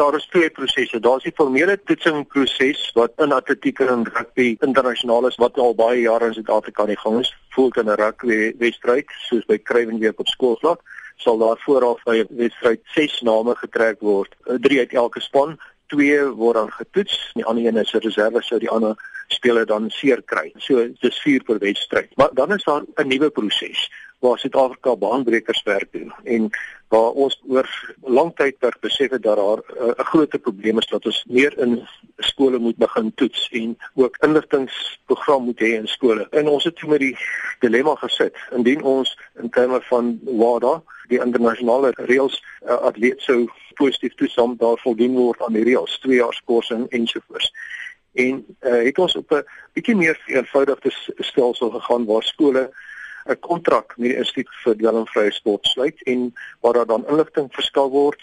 Daar is twee prosesse. Daar's die formele toetsingproses wat in atletiek en rugby internasionaal is wat al baie jare in Suid-Afrika aan die gang is. Voel in 'n rugby wedstryd soos by Kruiwenweek op skoolvlak sal daar vooraf by 'n wedstryd 6 name getrek word, 3 uit elke span twee word dan getoets, die ander een is 'n reserve sou die ander speler dan seer kry. So dis 4 per wedstryd. Maar dan is daar 'n nuwe proses waar Suid-Afrika baanbrekers werk doen en waar ons oor lang tyd per besef het dat daar eh, 'n uh, groot probleem is dat ons meer in skole moet begin toets en ook inligtingprogram moet hê in skole. En ons het toe met die dilemma gesit indien ons in terme van WADA die internasionale reëls uh, atleet sou positief toesam daar voldoen word aan die reëls, 2 jaar skorsing ensovoorts. En uh, het ons op 'n bietjie meer eenvoudige stelsel gegaan waar skole 'n kontrak met die Instituut vir Dwelmvrye Sport sluit en waar daar dan inligting verskaf word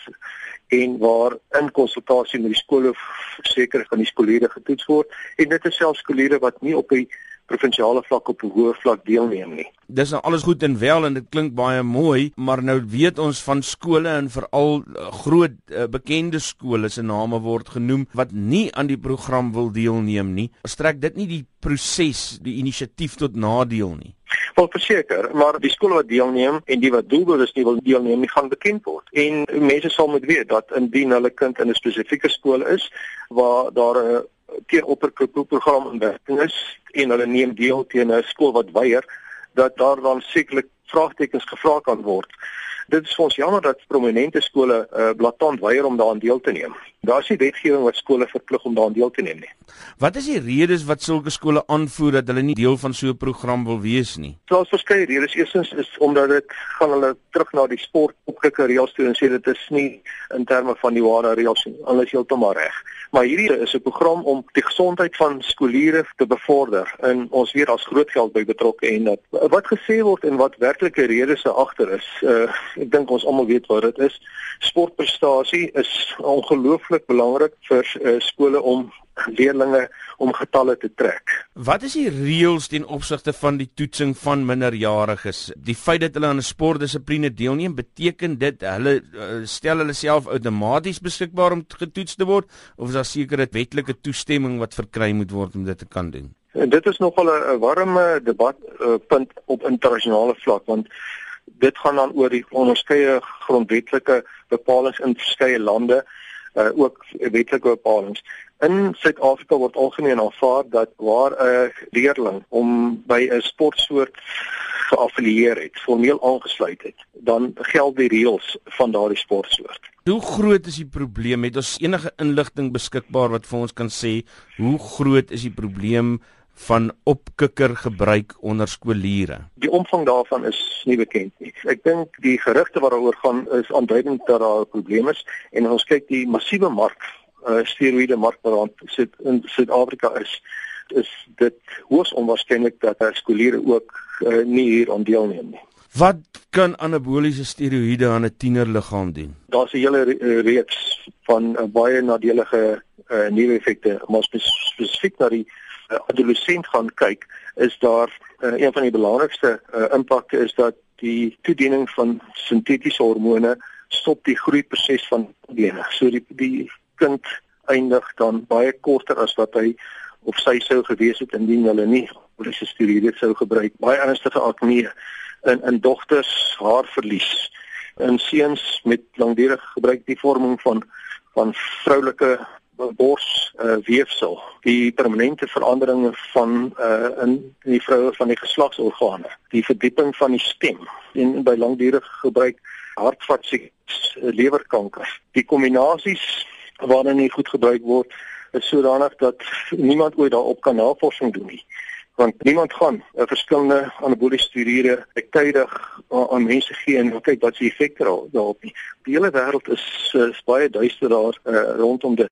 en waar in konsultasie met die skole seker van die skoolleerders getoets word en dit is selfs skoolleerders wat nie op die provinsiale vlak op 'n hoë vlak deelneem nie. Dis nou alles goed en wel en dit klink baie mooi, maar nou weet ons van skole en veral uh, groot uh, bekende skole se name word genoem wat nie aan die program wil deelneem nie. Strek dit nie die proses, die inisiatief tot nadeel nie. Wel verseker, maar die skole wat deelneem en die wat doelbewus nie wil deelneem nie, gaan bekend word. En mense sal moet weet dat indien hulle kind in 'n spesifieke skool is waar daar 'n teen opperprogram in werking is en hulle neem deel teen 'n skool wat weier dat daar dan sekerlik vraagtekens gevra kan word. Dit is vir ons jammer dat prominente skole uh, blaatant weier om daaraan deel te neem. Daar is nie wetgewing wat skole verplig om daaraan deel te neem nie. Wat is die redes wat sulke skole aanvoer dat hulle nie deel van so 'n program wil wees nie? Daar's verskeie redes. Eerstens is omdat dit gaan hulle terug na die sport opgekke reëls toe en sê dit is nie in terme van die ware reëls nie. Hulle is heeltemal reg. Maar hierdie is 'n program om die gesondheid van skooliere te bevorder. En ons weet daar's groot geld by betrokke en dat wat gesê word en wat werklike redes agter is. Uh ek dink ons almal weet wat dit is. Sportprestasie is ongelooflik belangrik vir uh, skole om leerlinge om getalle te trek. Wat is die reëls ten opsigte van die toetsing van minderjariges? Die feit dat hulle aan 'n sportdissipline deelneem, beteken dit hulle uh, stel hulle self outomaties beskikbaar om getoets te word of is daar sekere wetlike toestemming wat verkry moet word om dit te kan doen? En dit is nogal 'n warme debat uh, punt op internasionale vlak want dit gaan dan oor die onderskeie grondwetlike bepalinge in verskeie lande uh, ook wetlike bepalinge. In Suid-Afrika word algemeen aanvaar dat waar 'n leerling om by 'n sportsoort geaffilieer het, formeel aangesluit het, dan geld die reëls van daardie sportsoort. Hoe groot is die probleem? Het ons enige inligting beskikbaar wat vir ons kan sê hoe groot is die probleem van opkikker gebruik onder skooliere? Die omvang daarvan is nie bekend nie. Ek dink die gerugte wat daaroor gaan is aanduidend dat daar 'n probleem is en ons kyk die massiewe mark, uh, steroïde mark wat sit in Suid-Afrika is, is dit hoogs onwaarskynlik dat daar skooliere ook uh, nie hier aan deelneem nie. Wat kan anaboliese steroïde aan 'n tienerliggaam doen? Daar's 'n hele reeks van uh, baie nadelige uh, neeweffekte, maar spesifiek na die uh, adolescent gaan kyk, is daar uh, een van die belangrikste uh, impakte is dat die toediening van sintetiese hormone stop die groeiproses van bene. So die die kind eindig dan baie korter as wat hy of sy sou gewees het indien hulle nie polisse steroïde sou gebruik. Baie ernstige akne in in dogters haarverlies. In seuns met langdurige gebruik die vorming van van vroulike bors uh, weefsel die permanente veranderinge van uh, in die vroue van die geslagsorgane die verdieping van die stem en by langdurige gebruik hartvaskies uh, lewerkanker die kombinasies waarin nie goed gebruik word is sodanig dat niemand ooit daarop kan navorsing doen nie want niemand gaan 'n verskillende anaboliese steroïde tydig aan mense gee en kyk wat se effekte daarop nie. Die hele wêreld is, is baie duister daar uh, rondom dit.